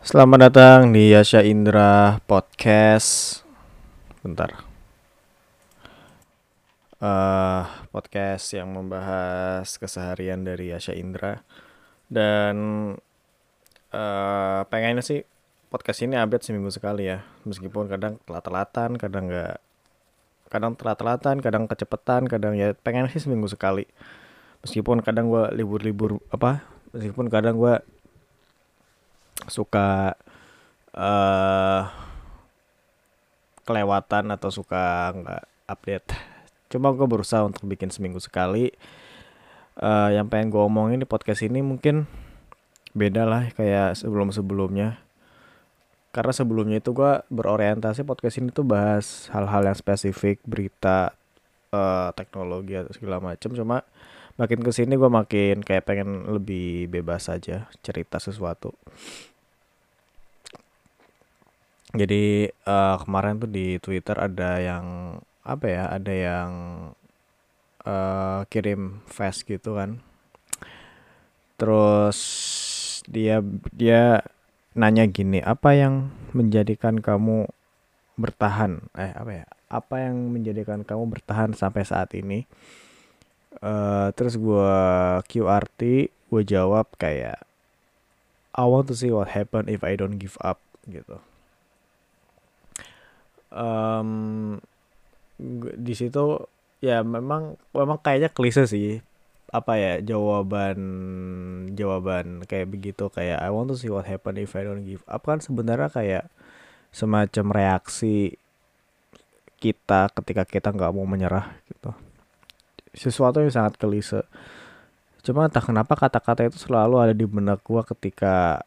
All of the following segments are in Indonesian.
Selamat datang di Yasha Indra Podcast. Bentar. Eh, podcast yang membahas keseharian dari Yasha Indra dan eh pengennya sih podcast ini update seminggu sekali ya. Meskipun kadang telat-telatan, kadang nggak kadang telat-telatan, kadang kecepetan, kadang ya pengen sih seminggu sekali. Meskipun kadang gua libur-libur apa? Meskipun kadang gua suka eh kelewatan atau suka nggak update. Cuma gue berusaha untuk bikin seminggu sekali. Eh yang pengen gue omongin di podcast ini mungkin beda lah kayak sebelum-sebelumnya. Karena sebelumnya itu gue berorientasi podcast ini tuh bahas hal-hal yang spesifik, berita, eh teknologi atau segala macam. Cuma makin ke sini gue makin kayak pengen lebih bebas aja cerita sesuatu. Jadi eh, kemarin tuh di Twitter ada yang apa ya? Ada yang eh, kirim fast gitu kan. Terus dia dia nanya gini, apa yang menjadikan kamu bertahan? Eh apa ya? Apa yang menjadikan kamu bertahan sampai saat ini? Eh terus gua QRT, gue jawab kayak I want to see what happen if I don't give up gitu. Gu- di situ ya memang memang kayaknya klise sih apa ya jawaban jawaban kayak begitu kayak I want to see what happen if I don't give up kan sebenarnya kayak semacam reaksi kita ketika kita nggak mau menyerah gitu sesuatu yang sangat klise. Cuma entah kenapa kata-kata itu selalu ada di benak gua ketika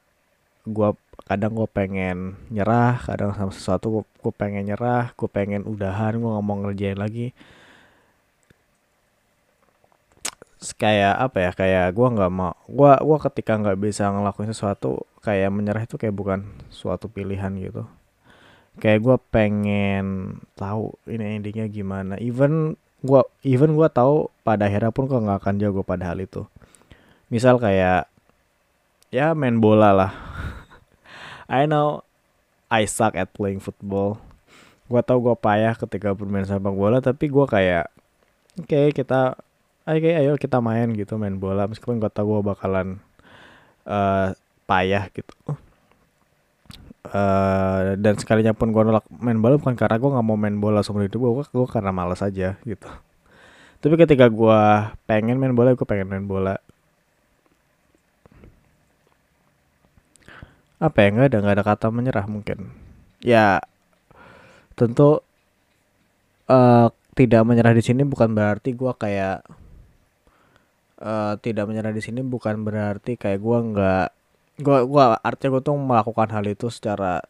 gua kadang gue pengen nyerah kadang sama sesuatu gue pengen nyerah gue pengen udahan gue mau ngerjain lagi. Kayak apa ya kayak gua nggak mau gua gua ketika nggak bisa ngelakuin sesuatu kayak menyerah itu kayak bukan suatu pilihan gitu. Kayak gua pengen tahu ini endingnya gimana. Even gua even gua tahu pada akhirnya pun gua nggak akan jago pada hal itu. Misal kayak ya main bola lah. I know I suck at playing football. Gua tahu gua payah ketika bermain sepak bola tapi gua kayak oke kita oke ayo kita main gitu main bola. Meskipun gua tahu gua bakalan eh payah gitu eh dan sekalinya pun gua nolak main bola bukan karena gua nggak mau main bola seumur hidup gua, gua karena malas aja gitu. Tapi ketika gua pengen main bola gua pengen main bola. Apa ya nggak ada nggak ada kata menyerah mungkin. Ya tentu eh tidak menyerah di sini bukan berarti gua kayak eh tidak menyerah di sini bukan berarti kayak gua nggak gua gua artinya gua tuh melakukan hal itu secara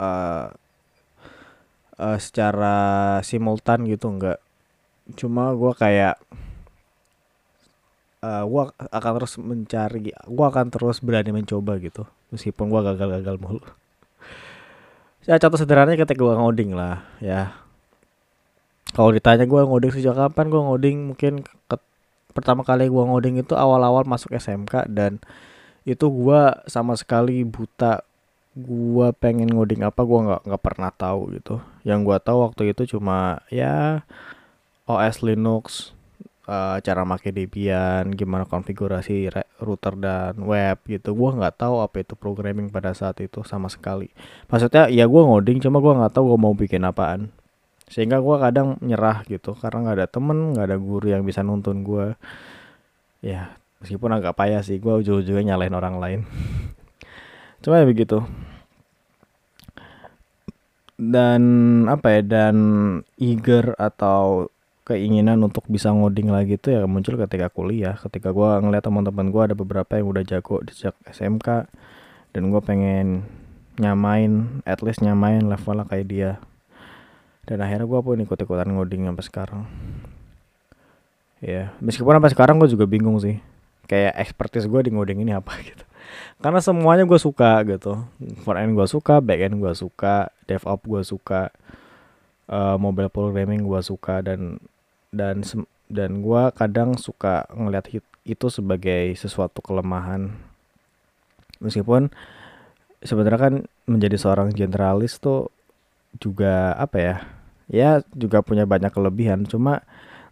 eh eh, secara simultan gitu nggak cuma gua kayak eh gua akan terus mencari gua akan terus berani mencoba gitu meskipun gua gagal-gagal mulu. Ya contoh sederhananya ketika gua ngoding lah ya. Kalau ditanya gua ngoding sejak kapan gua ngoding mungkin ke- pertama kali gua ngoding itu awal-awal masuk SMK dan itu gua sama sekali buta. Gua pengen ngoding apa gua nggak nggak pernah tahu gitu. Yang gua tahu waktu itu cuma ya OS Linux eh, cara pakai Debian gimana konfigurasi router dan web gitu. Gua nggak tahu apa itu programming pada saat itu sama sekali. Maksudnya ya gua ngoding cuma gua nggak tahu gua mau bikin apaan. Sehingga gua kadang nyerah gitu karena nggak ada temen nggak ada guru yang bisa nuntun gua. Ya meskipun agak payah sih gua ujung-ujungnya nyalain orang lain. Cuma ya begitu. Dan apa ya dan eager atau keinginan untuk bisa ngoding lagi tuh ya muncul ketika kuliah. Ketika gua ngeliat teman-teman gua ada beberapa yang udah jago di sejak SMK dan gua pengen nyamain at least nyamain levelnya kayak dia. Dan akhirnya gua pun ikut-ikutan ngoding sampai sekarang. Ya meskipun sampai sekarang gua juga bingung sih kayak expertise gua di ngoding ini apa gitu. Karena semuanya gue suka gitu. Front end gue suka back end gue suka DevOps gue suka eh, mobile programming gue suka dan dan dan gue kadang suka ngelihat itu sebagai sesuatu kelemahan. Meskipun sebenarnya kan menjadi seorang generalis tuh juga apa ya ya juga punya banyak kelebihan. Cuma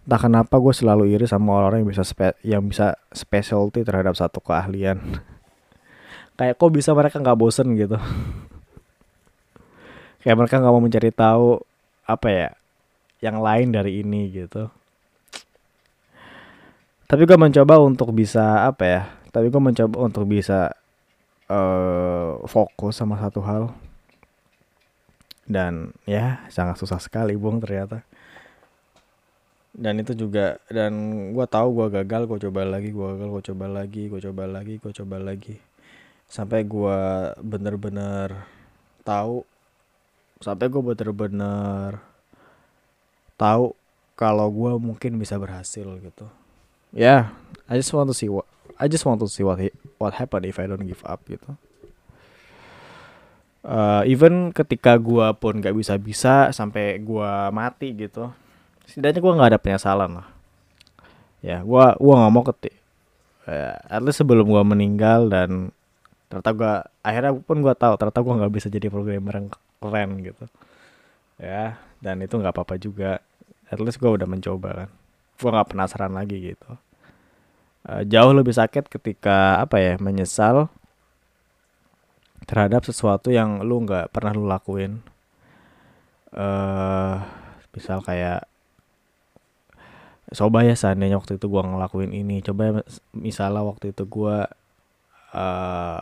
entah kenapa gue selalu iri sama orang-orang yang bisa spe yang bisa specialty terhadap satu keahlian. Kayak kok bisa mereka nggak bosen gitu? Kayak mereka nggak mau mencari tahu apa ya yang lain dari ini gitu. Tapi gue mencoba untuk bisa apa ya tapi gue mencoba untuk bisa uh, fokus sama satu hal. Dan ya sangat susah sekali bung ternyata dan itu juga dan gue tahu gue gagal gue coba lagi gue gagal gue coba lagi gue coba lagi gue coba lagi. Sampai gue bener-bener tahu sampai gue bener-bener tahu kalau gue mungkin bisa berhasil gitu. Ya yeah, I just want to see what I just want to see what what happen if I don't give up gitu. Uh, even ketika gue pun gak bisa bisa sampai gue mati gitu setidaknya gue nggak ada penyesalan lah. Ya gue gua nggak mau ketik. Uh, at least sebelum gue meninggal dan ternyata gue akhirnya pun gue tahu ternyata gue nggak bisa jadi programmer yang keren gitu. Ya dan itu nggak apa-apa juga. At least gue udah mencoba kan. Gue nggak penasaran lagi gitu. Uh, jauh lebih sakit ketika apa ya menyesal terhadap sesuatu yang lu nggak pernah lu lakuin. Uh, misal kayak coba ya seandainya waktu itu gua ngelakuin ini. Coba ya, misalnya waktu itu gua uh,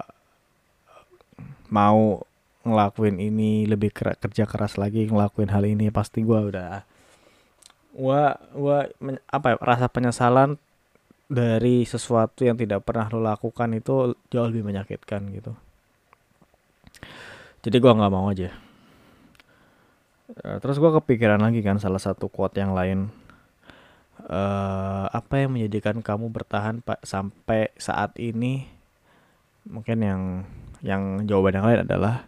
mau ngelakuin ini lebih kerja keras lagi ngelakuin hal ini pasti gua udah gua gua apa ya, rasa penyesalan dari sesuatu yang tidak pernah lo lakukan itu jauh lebih menyakitkan gitu. Jadi gue nggak mau aja. Uh, terus gue kepikiran lagi kan salah satu quote yang lain uh, apa yang menjadikan kamu bertahan pak sampai saat ini? Mungkin yang yang jawaban yang lain adalah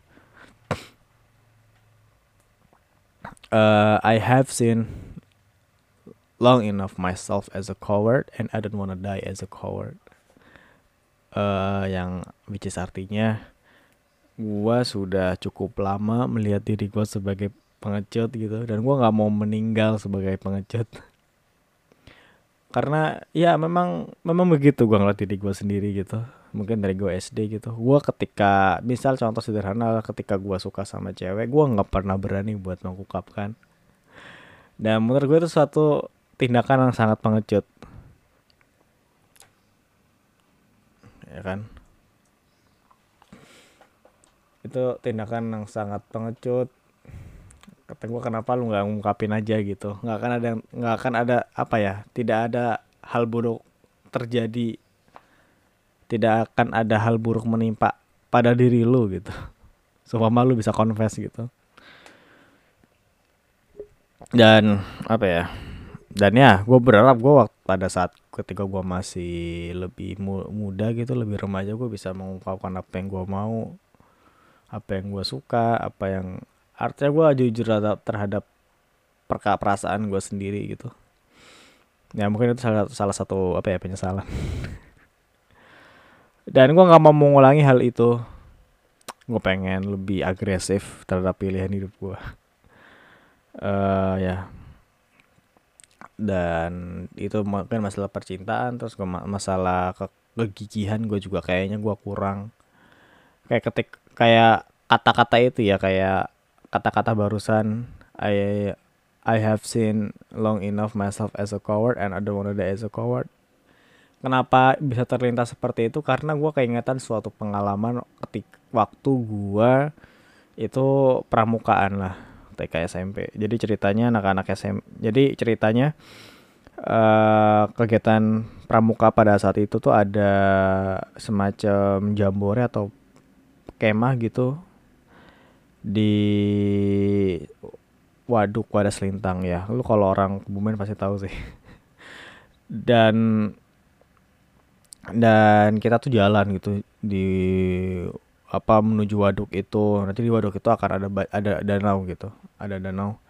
uh, I have seen long enough myself as a coward and I don't wanna die as a coward. Uh, yang which is artinya gue sudah cukup lama melihat diri gue sebagai pengecut gitu dan gue nggak mau meninggal sebagai pengecut karena ya memang memang begitu gue ngeliat diri gue sendiri gitu. Mungkin dari gue SD gitu. Gue ketika misal contoh sederhana ketika gue suka sama cewek gue nggak pernah berani buat mengungkapkan dan menurut gue itu suatu tindakan yang sangat pengecut. Ya kan? Itu tindakan yang sangat pengecut kata gue kenapa lu nggak ngungkapin aja? gitu. Nggak akan ada nggak akan ada apa ya tidak ada hal buruk terjadi. Tidak akan ada hal buruk menimpa pada diri lu gitu. Supaya lu bisa confess gitu. Dan apa ya dan ya gue berharap gue waktu pada saat ketika gue masih lebih muda gitu lebih remaja gue bisa mengungkapkan apa yang gue mau apa yang gue suka apa yang artinya gue jujur terhadap perka perasaan gue sendiri gitu. Ya mungkin itu salah, salah satu apa ya penyesalan. Dan gue nggak mau mengulangi hal itu. Gue pengen lebih agresif terhadap pilihan hidup gue uh, ya. Dan itu mungkin masalah percintaan terus gue masalah ke kegigihan gue juga kayaknya gue kurang. Kayak ketik kayak kata-kata itu ya kayak kata-kata barusan I I have seen long enough myself as a coward and I don't wanna die as a coward. Kenapa bisa terlintas seperti itu? Karena gue keingetan suatu pengalaman ketik waktu gue itu pramukaan lah TK SMP. Jadi ceritanya anak-anak SMP. Jadi ceritanya uh, kegiatan pramuka pada saat itu tuh ada semacam jambore atau kemah gitu di waduk wadas selintang ya. Lu kalau orang kebumen pasti tahu sih. Dan dan kita tuh jalan gitu di apa menuju waduk itu. Nanti di waduk itu akan ada ada danau gitu ada danau.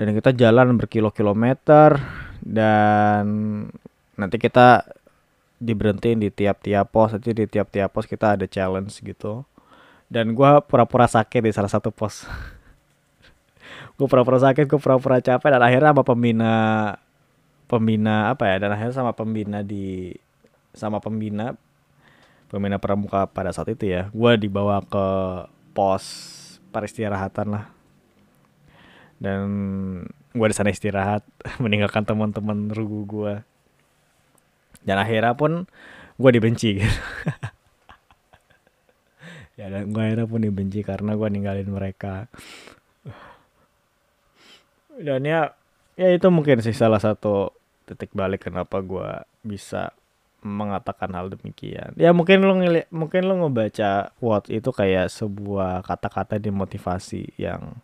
Dan kita jalan berkilo-kilometer dan nanti kita diberhentiin di tiap-tiap pos. Nanti di tiap-tiap pos kita ada challenge gitu dan gue pura-pura sakit di salah satu pos. Gue pura-pura sakit gue pura-pura capek dan akhirnya sama pembina pembina apa ya dan akhirnya sama pembina di sama pembina pembina pramuka pada saat itu ya gue dibawa ke pos peristirahatan lah. Dan gue di sana istirahat meninggalkan teman-teman rugu gue dan akhirnya pun gue dibenci gitu ya dan gue akhirnya pun dibenci karena gue ninggalin mereka. Dan ya ya itu mungkin sih salah satu titik balik kenapa gue bisa mengatakan hal demikian. Ya mungkin lo ngeli mungkin lo ngebaca quote itu kayak sebuah kata-kata dimotivasi yang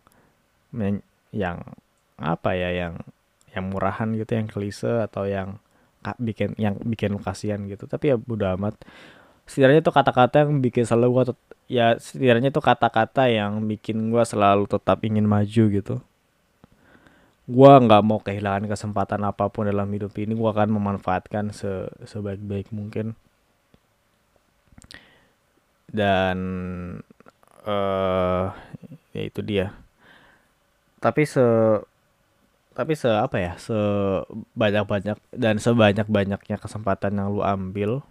yang apa ya yang yang murahan gitu yang klise atau yang bikin yang bikin lo kasihan gitu. Tapi ya bodo amat. Setidaknya itu kata-kata yang bikin selalu gue ya setidaknya itu kata-kata yang bikin gue selalu tetap ingin maju gitu. Gue nggak mau kehilangan kesempatan apa pun dalam hidup ini gue akan memanfaatkan se sebaik-baik mungkin. Dan uh, ya itu dia. Tapi se tapi se apa ya se banyak banyak dan sebanyak banyaknya kesempatan yang lu ambil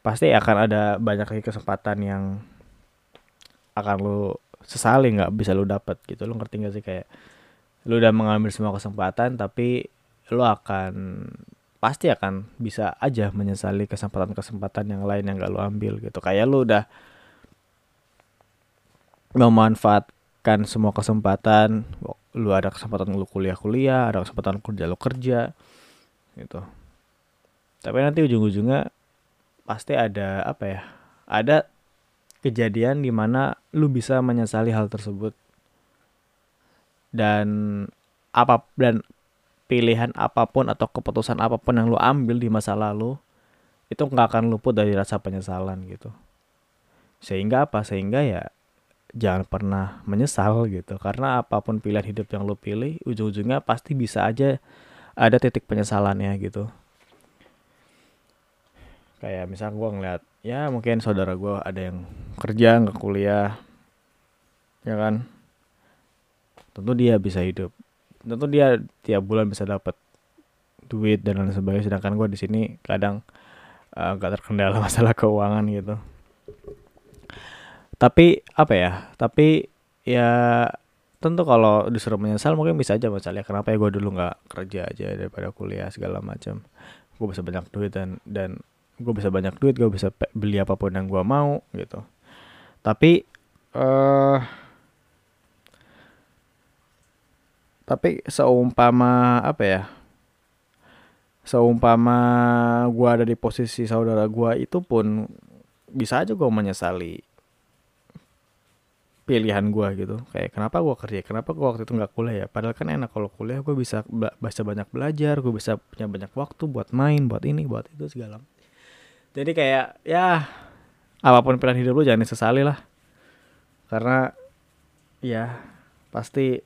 pasti akan ada banyak lagi kesempatan yang akan lu sesali nggak bisa lu dapat gitu. Lu ngerti gak sih? Kayak lu udah mengambil semua kesempatan tapi lu akan pasti akan bisa aja menyesali kesempatan-kesempatan yang lain yang gak lu ambil gitu. Kayak lu udah memanfaatkan semua kesempatan lu ada kesempatan lu kuliah-kuliah ada kesempatan kerja lu kerja gitu. Tapi nanti ujung-ujungnya pasti ada apa ya ada kejadian di mana lu bisa menyesali hal tersebut. Dan apa dan pilihan apa pun atau keputusan apa pun yang lu ambil di masa lalu itu nggak akan luput dari rasa penyesalan gitu. Sehingga apa? Sehingga ya jangan pernah menyesal gitu. Karena apa pun pilihan hidup yang lu pilih ujung-ujungnya pasti bisa aja ada titik penyesalannya gitu kayak misal gue ngeliat ya mungkin saudara gue ada yang kerja nggak kuliah ya kan? Tentu dia bisa hidup. Tentu dia tiap bulan bisa dapat duit dan lain sebagainya. Sedangkan gue di sini kadang uh, gak terkendala masalah keuangan gitu. Tapi apa ya? Tapi ya tentu kalau disuruh menyesal mungkin bisa aja misalnya kenapa ya gue dulu nggak kerja aja daripada kuliah segala macam? Gue bisa banyak duit dan dan gue bisa banyak duit gue bisa beli apa pun yang gue mau gitu. Tapi uh, tapi seumpama apa ya seumpama gue ada di posisi saudara gue itu pun bisa aja gue menyesali pilihan gue gitu. Kayak kenapa gue kerja? Kenapa gue waktu itu nggak kuliah ya? Padahal kan enak kalau kuliah gue bisa bisa banyak belajar gue bisa punya banyak waktu buat main buat ini buat itu segala jadi kayak ya apa pun pilihan hidup lu jangan disesali lah. Karena ya pasti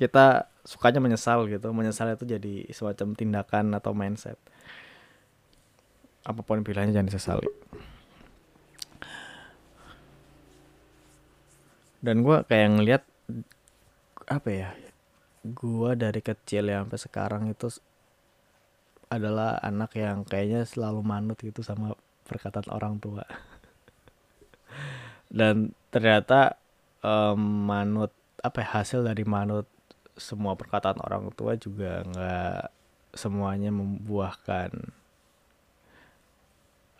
kita sukanya menyesal gitu. Menyesal itu jadi semacam tindakan atau mindset. Apa pun pilihannya jangan disesali. Dan gue kayak ngeliat apa ya gue dari kecil ya sampai sekarang itu adalah anak yang kayaknya selalu manut gitu sama perkataan orang tua. Dan ternyata um, manut apa ya, hasil dari manut semua perkataan orang tua juga nggak semuanya membuahkan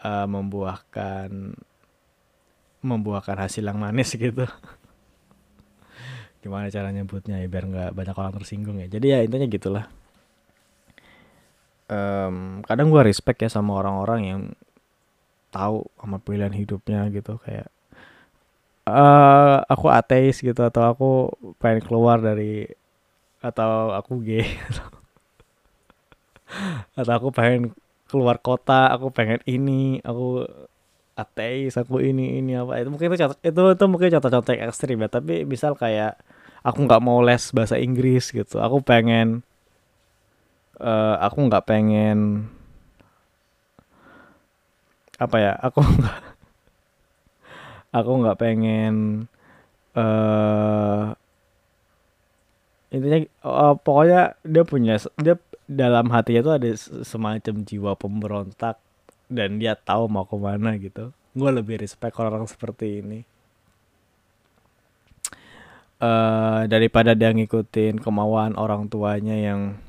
uh, membuahkan membuahkan hasil yang manis gitu. Gimana cara nyebutnya ya biar nggak banyak orang tersinggung ya. Jadi ya intinya gitulah um, kadang gue respect ya sama orang-orang yang tahu sama pilihan hidupnya gitu kayak uh, aku ateis gitu atau aku pengen keluar dari atau aku gay. Atau aku pengen keluar kota aku pengen ini aku ateis aku ini ini apa. Itu mungkin itu contoh itu itu mungkin contoh-contoh ekstrim ya tapi misal kayak aku nggak mau les bahasa Inggris gitu. Aku pengen uh, aku nggak pengen apa ya? Aku nggak aku nggak pengen eh intinya uh, pokoknya dia punya dia dalam hatinya tuh ada semacam jiwa pemberontak dan dia tahu mau ke mana gitu. Gue lebih respect orang, -orang seperti ini. Uh, daripada dia ngikutin kemauan orang tuanya yang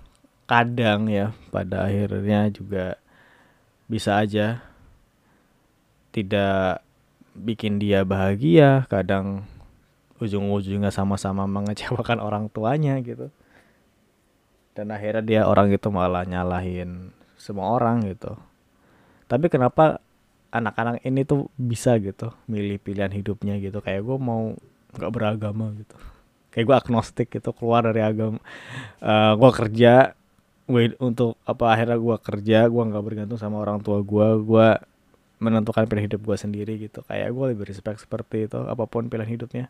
kadang ya pada akhirnya juga bisa aja tidak bikin dia bahagia kadang ujung-ujungnya sama-sama mengecewakan orang tuanya gitu. Dan akhirnya dia orang itu malah nyalahin semua orang gitu. Tapi kenapa anak-anak ini tuh bisa gitu milih pilihan hidupnya gitu? Kayak gue mau nggak beragama gitu. Kayak gue agnostik gitu keluar dari agama uh, eh, gue kerja gue untuk apa akhirnya gue kerja gue nggak bergantung sama orang tua gue gue menentukan pilihan hidup gue sendiri gitu. Kayak gue lebih respect seperti itu apa pun pilihan hidupnya.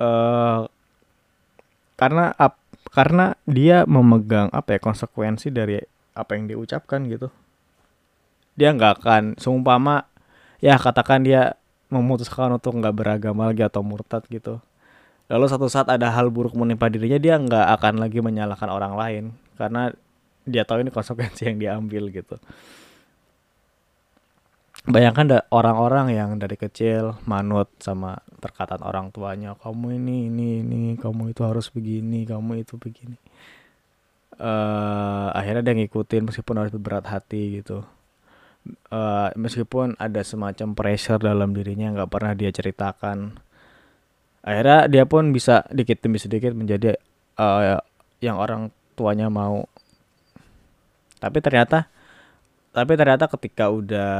Uh, karena ap, karena dia memegang apa ya konsekuensi dari apa yang diucapkan gitu. Dia nggak akan seumpama ya katakan dia memutuskan untuk nggak beragama lagi atau murtad gitu. Lalu satu saat ada hal buruk menimpa dirinya dia nggak akan lagi menyalahkan orang lain karena dia tahu ini konsekuensi yang diambil gitu. Bayangkan orang-orang yang dari kecil manut sama perkataan orang tuanya kamu ini ini ini kamu itu harus begini kamu itu begini. Uh, akhirnya dia ngikutin meskipun harus berat hati gitu. Uh, meskipun ada semacam pressure dalam dirinya nggak pernah dia ceritakan. Akhirnya dia pun bisa dikit demi sedikit menjadi uh, yang orang tuanya mau. Tapi ternyata tapi ternyata ketika udah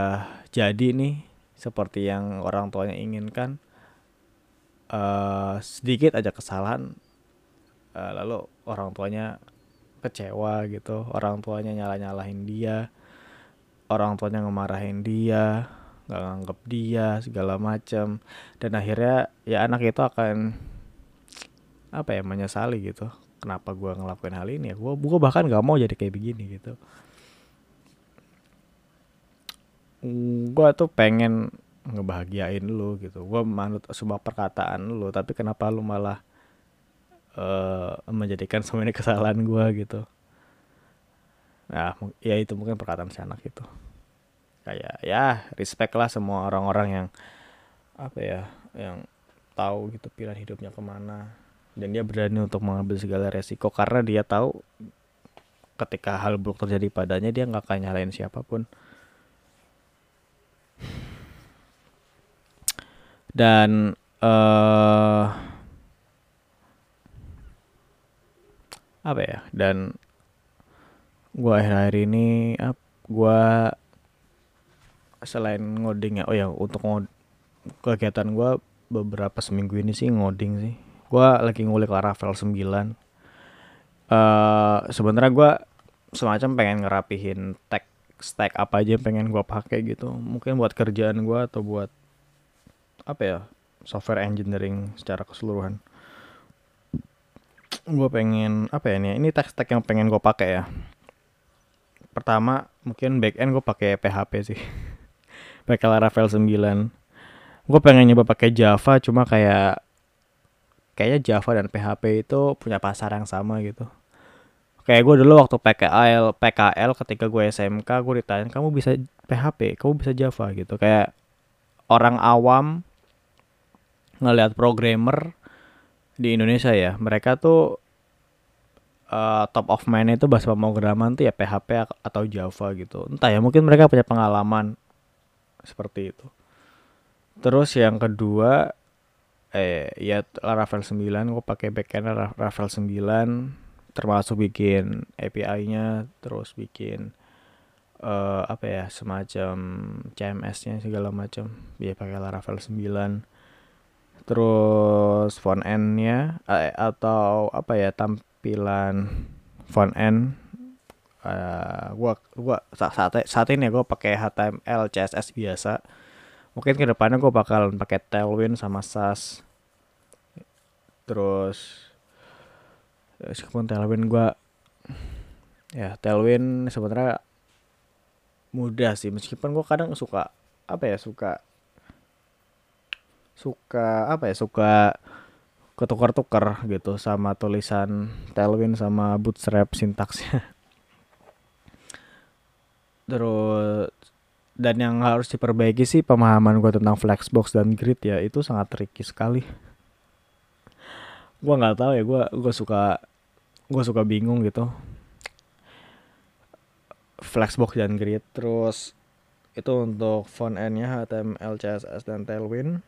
jadi nih seperti yang orang tuanya inginkan uh, sedikit aja kesalahan uh, lalu orang tuanya kecewa gitu. Orang tuanya nyala nyalahin dia orang tuanya ngemarahin dia nggak nganggep dia segala macam dan akhirnya ya anak itu akan apa ya menyesali gitu kenapa gue ngelakuin hal ini ya gue gue bahkan nggak mau jadi kayak begini gitu. Gue tuh pengen ngebahagiain lu gitu. Gue manut sebuah perkataan lu tapi kenapa lu malah uh, menjadikan semua ini kesalahan gue gitu. Nah ya itu mungkin perkataan si anak itu. Kayak ya respect lah semua orang-orang yang apa ya yang tahu gitu pilihan hidupnya ke mana dan dia berani untuk mengambil segala resiko karena dia tahu ketika hal buruk terjadi padanya dia nggak akan nyalain siapa pun. Dan uh, apa ya? Dan gua akhir-akhir ini gua selain ngoding ya oh ya untuk ngod kegiatan gue beberapa seminggu ini sih ngoding sih gue lagi ngulik Laravel 9 uh, sebenarnya gue semacam pengen ngerapihin tech stack apa aja yang pengen gue pakai gitu. Mungkin buat kerjaan gue atau buat apa ya software engineering secara keseluruhan. Gue pengen apa ya ini ini tech stack yang pengen gue pakai ya. Pertama mungkin backend gue pakai PHP sih. Pakai Laravel 9 gue pengen nyoba pakai Java cuma kayak kayaknya Java dan PHP itu punya pasar yang sama gitu. Kayak gue dulu waktu PKL PKL ketika gue SMK gue ditanya kamu bisa PHP kamu bisa Java? Gitu. Kayak orang awam ngelihat programmer di Indonesia ya mereka tuh uh, top of mind itu bahasa pemrograman tuh ya PHP atau Java gitu. Entah ya mungkin mereka punya pengalaman seperti itu. Terus yang kedua eh ya Laravel 9 gue pakai backend Laravel 9 termasuk bikin API-nya terus bikin uh, apa ya semacam CMS-nya segala macam. Ya pakai Laravel 9 terus font end-nya eh, atau apa ya tampilan font end uh, gua gua saat saat ini gue pakai HTML CSS biasa mungkin ke depannya gue bakal pakai Tailwind sama SAS terus meskipun Tailwind gue ya Tailwind sebenarnya mudah sih. Meskipun gue kadang suka apa ya suka suka apa ya suka ketukar-tukar gitu sama tulisan Tailwind sama Bootstrap sintaksnya. Terus dan yang harus diperbaiki sih pemahaman gue tentang flexbox dan grid ya itu sangat tricky sekali. Gue nggak tahu ya gue gue suka gue suka bingung gitu. Flexbox dan grid terus itu untuk font end-nya HTML, CSS dan Tailwind.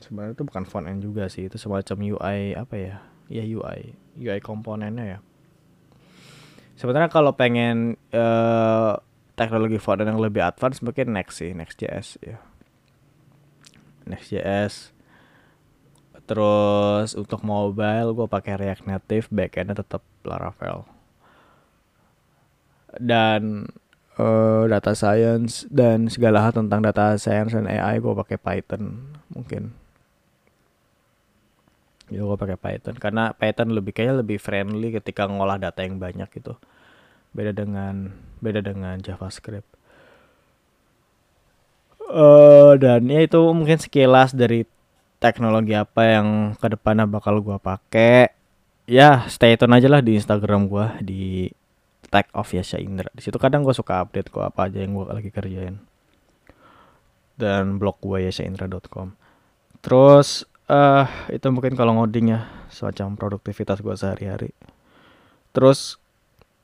Sebenarnya itu bukan font end juga sih itu semacam UI apa ya? Ya UI UI komponennya ya. Sebenarnya kalau pengen uh, teknologi font yang lebih advance mungkin next sih Next.js ya Next.js terus untuk mobile gue pakai React Native backendnya tetap Laravel. Dan uh, data science dan segala hal tentang data science dan AI gue pakai Python mungkin. Ya gue pakai Python. Karena Python lebih kayaknya lebih friendly ketika ngolah data yang banyak gitu beda dengan beda dengan JavaScript. Uh, dan ya itu mungkin sekilas dari teknologi apa yang ke depannya bakal gue pakai. Ya stay tune aja lah di Instagram gue di tag of Yasha Indra. Di situ kadang gue suka update gue apa aja yang gue lagi kerjain. Dan blog gue yashaindra.com terus uh, itu mungkin kalau ngoding ya semacam produktivitas gue sehari-hari. Terus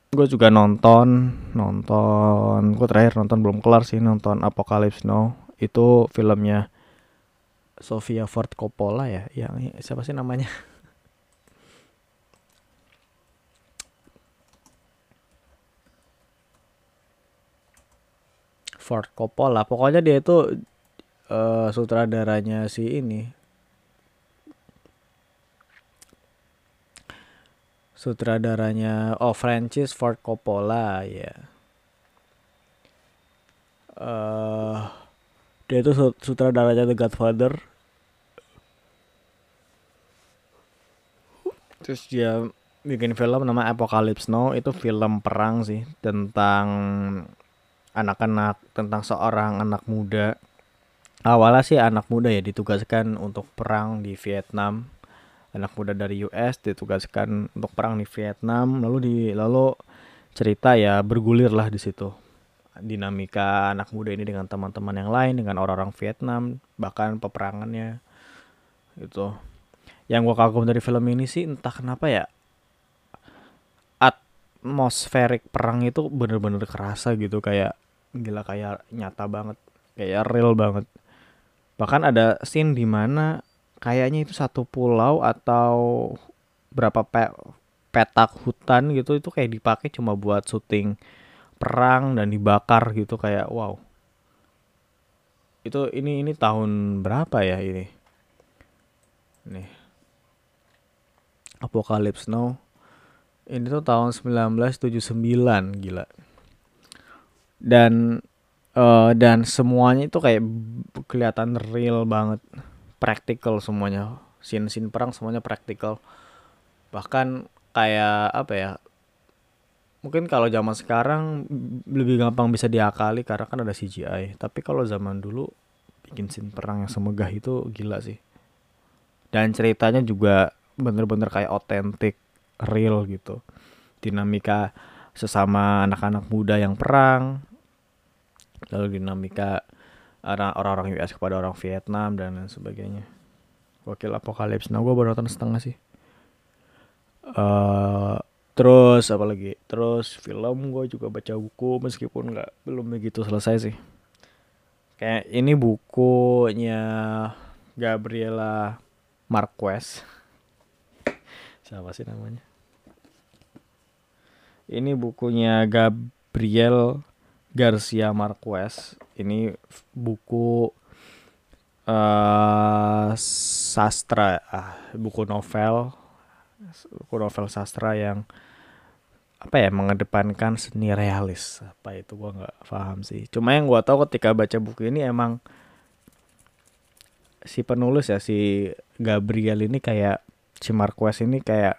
gue juga nonton nonton gue terakhir nonton belum kelar sih nonton Apocalypse Now. Itu filmnya Sofia Ford Coppola ya yang siapa sih namanya? Ford Coppola pokoknya dia itu uh, sutradaranya si ini sutradaranya oh Francis Ford Coppola ya. Uh, dia itu sutradaranya The Godfather. Terus dia bikin film nama Apocalypse Now. Itu film perang sih tentang anak-anak tentang seorang anak muda. Awalnya sih anak muda ya ditugaskan untuk perang di Vietnam anak muda dari US ditugaskan untuk perang di Vietnam lalu di lalu cerita ya bergulir lah di situ. Dinamika anak muda ini dengan teman-teman yang lain dengan orang-orang Vietnam bahkan peperangannya. Itu. Yang gue kagum dari film ini sih entah kenapa ya atmosferik perang itu bener-bener kerasa gitu kayak gila kayak nyata banget kayak real banget. Bahkan ada scene di mana kayaknya itu satu pulau atau berapa pe petak hutan gitu itu kayak dipakai cuma buat syuting perang dan dibakar gitu kayak wow. Itu ini ini tahun berapa ya ini? Nih. Apocalypse Now. Ini tuh tahun 1979 gila. Dan uh, dan semuanya itu kayak kelihatan real banget practical semuanya. Scene scene perang semuanya practical bahkan kayak apa ya mungkin kalau zaman sekarang lebih gampang bisa diakali karena kan ada CGI tapi kalau zaman dulu bikin scene perang yang semegah itu gila sih. Dan ceritanya juga bener-bener kayak otentik real gitu. Dinamika sesama anak-anak muda yang perang lalu dinamika orang-orang US kepada orang Vietnam dan lain sebagainya. Wakil apokalips. Nah gue baru nonton setengah sih. Uh, terus apa lagi? Terus film gue juga baca buku meskipun nggak belum begitu selesai sih. Kayak ini bukunya Gabriela Marquez. Siapa sih namanya? Ini bukunya Gabriel Garcia Marquez ini buku uh, sastra ah buku novel buku novel sastra yang apa ya mengedepankan seni realis. Apa itu gua nggak paham sih. Cuma yang gua tahu ketika baca buku ini emang si penulis ya si Gabriel ini kayak si Marquez ini kayak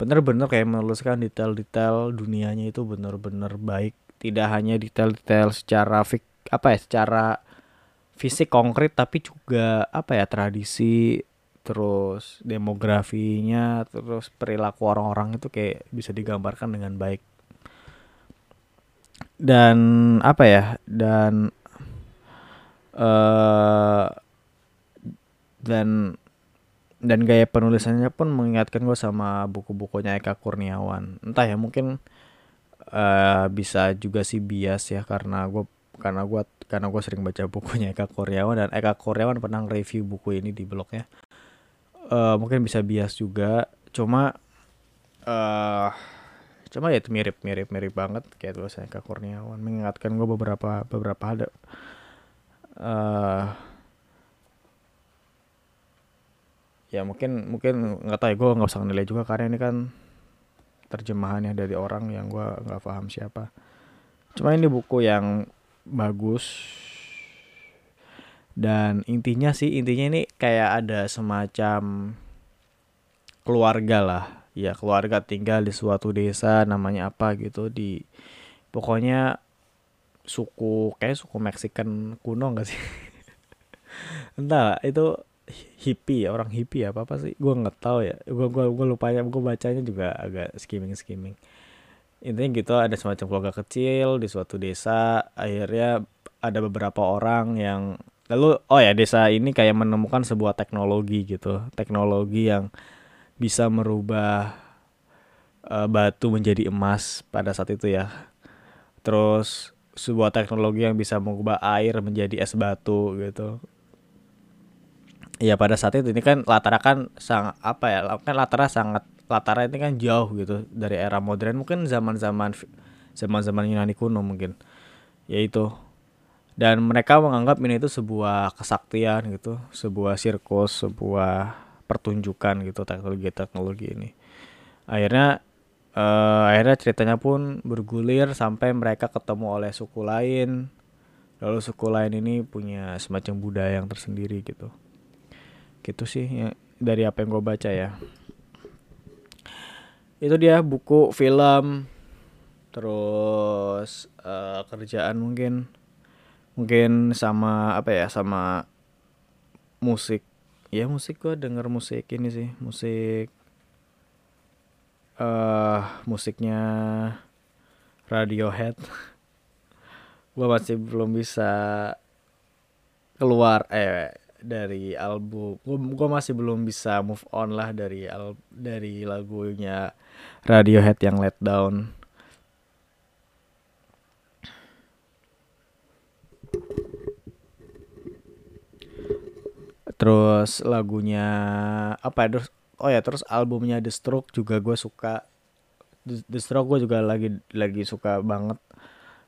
bener-bener kayak menuliskan detail-detail dunianya itu bener-bener baik tidak hanya detail-detail secara fik apa ya secara fisik konkret tapi juga apa ya tradisi terus demografinya terus perilaku orang-orang itu kayak bisa digambarkan dengan baik. Dan apa ya dan uh, dan dan gaya penulisannya pun mengingatkan gue sama buku-bukunya Eka Kurniawan. Entah ya mungkin uh, bisa juga sih bias ya karena gue karena gue karena gue sering baca bukunya Eka Kurniawan dan Eka Kurniawan pernah review buku ini di blognya. Uh, mungkin bisa bias juga cuma uh, cuma ya itu mirip mirip mirip banget kayak saya ke Kurniawan mengingatkan gue beberapa beberapa ada uh, ya mungkin mungkin nggak tahu ya gue nggak usah nilai juga karena ini kan terjemahannya dari orang yang gue nggak paham siapa. Cuma ini buku yang bagus. Dan intinya sih intinya ini kayak ada semacam keluarga lah. Ya keluarga tinggal di suatu desa namanya apa gitu di pokoknya suku kayak suku Mexican kuno gak sih? Entah itu hippie ya orang hippie ya apa apa sih gue nggak tahu ya. Gue gue gue lupa ya gue bacanya juga agak skimming skimming intinya gitu ada semacam keluarga kecil di suatu desa akhirnya ada beberapa orang yang lalu oh ya desa ini kayak menemukan sebuah teknologi gitu. Teknologi yang bisa merubah uh, batu menjadi emas pada saat itu ya. Terus sebuah teknologi yang bisa mengubah air menjadi es batu gitu ya pada saat itu ini kan latar kan sangat apa ya kan latar sangat latar ini kan jauh gitu dari era modern. Mungkin zaman zaman zaman zaman Yunani kuno mungkin. Yaitu dan mereka menganggap ini itu sebuah kesaktian gitu sebuah sirkus sebuah pertunjukan gitu teknologi-teknologi ini. Akhirnya uh, akhirnya ceritanya pun bergulir sampai mereka ketemu oleh suku lain. Lalu suku lain ini punya semacam budaya yang tersendiri gitu gitu sih ya, dari apa yang gue baca ya. Itu dia buku film terus uh, kerjaan mungkin mungkin sama apa ya sama musik. Ya musik gue denger musik ini sih musik uh, musiknya Radiohead. Gue masih belum bisa keluar eh dari album gue gue masih belum bisa move on lah dari al dari lagunya Radiohead yang Let Down. Terus lagunya apa ya? Terus oh ya terus albumnya The Stroke juga gue suka. The, The Stroke gue juga lagi lagi suka banget.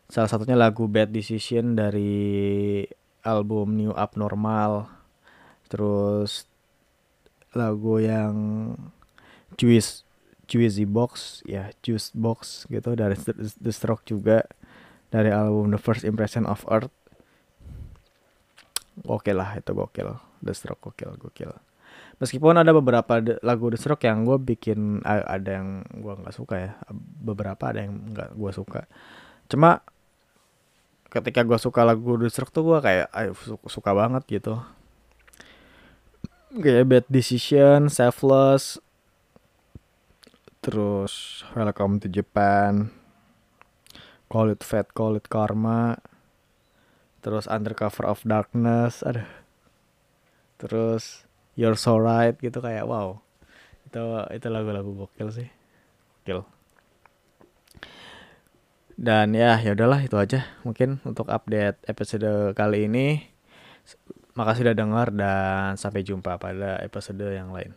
Salah satunya lagu Bad Decision dari album New Abnormal terus lagu yang Juice Juicy Box ya Juice Box gitu dari The Stroke juga dari album The First Impression of Earth. Oke lah itu gokil. The Stroke gokil gokil. Meskipun ada beberapa lagu The Stroke yang gue bikin ada yang gue nggak suka ya. Beberapa ada yang nggak gue suka. Cuma ketika gue suka lagu The Stroke tuh gue kayak suka banget gitu kayak Bad Decision, Selfless, terus Welcome to Japan, Call It Fate, Call It Karma, terus Undercover of Darkness, ada terus You're So Right gitu kayak wow. Itu itu lagu-lagu gokil sih. Gokil. Dan ya ya udahlah itu aja mungkin untuk update episode kali ini makasih udah dengar dan sampai jumpa pada episode yang lain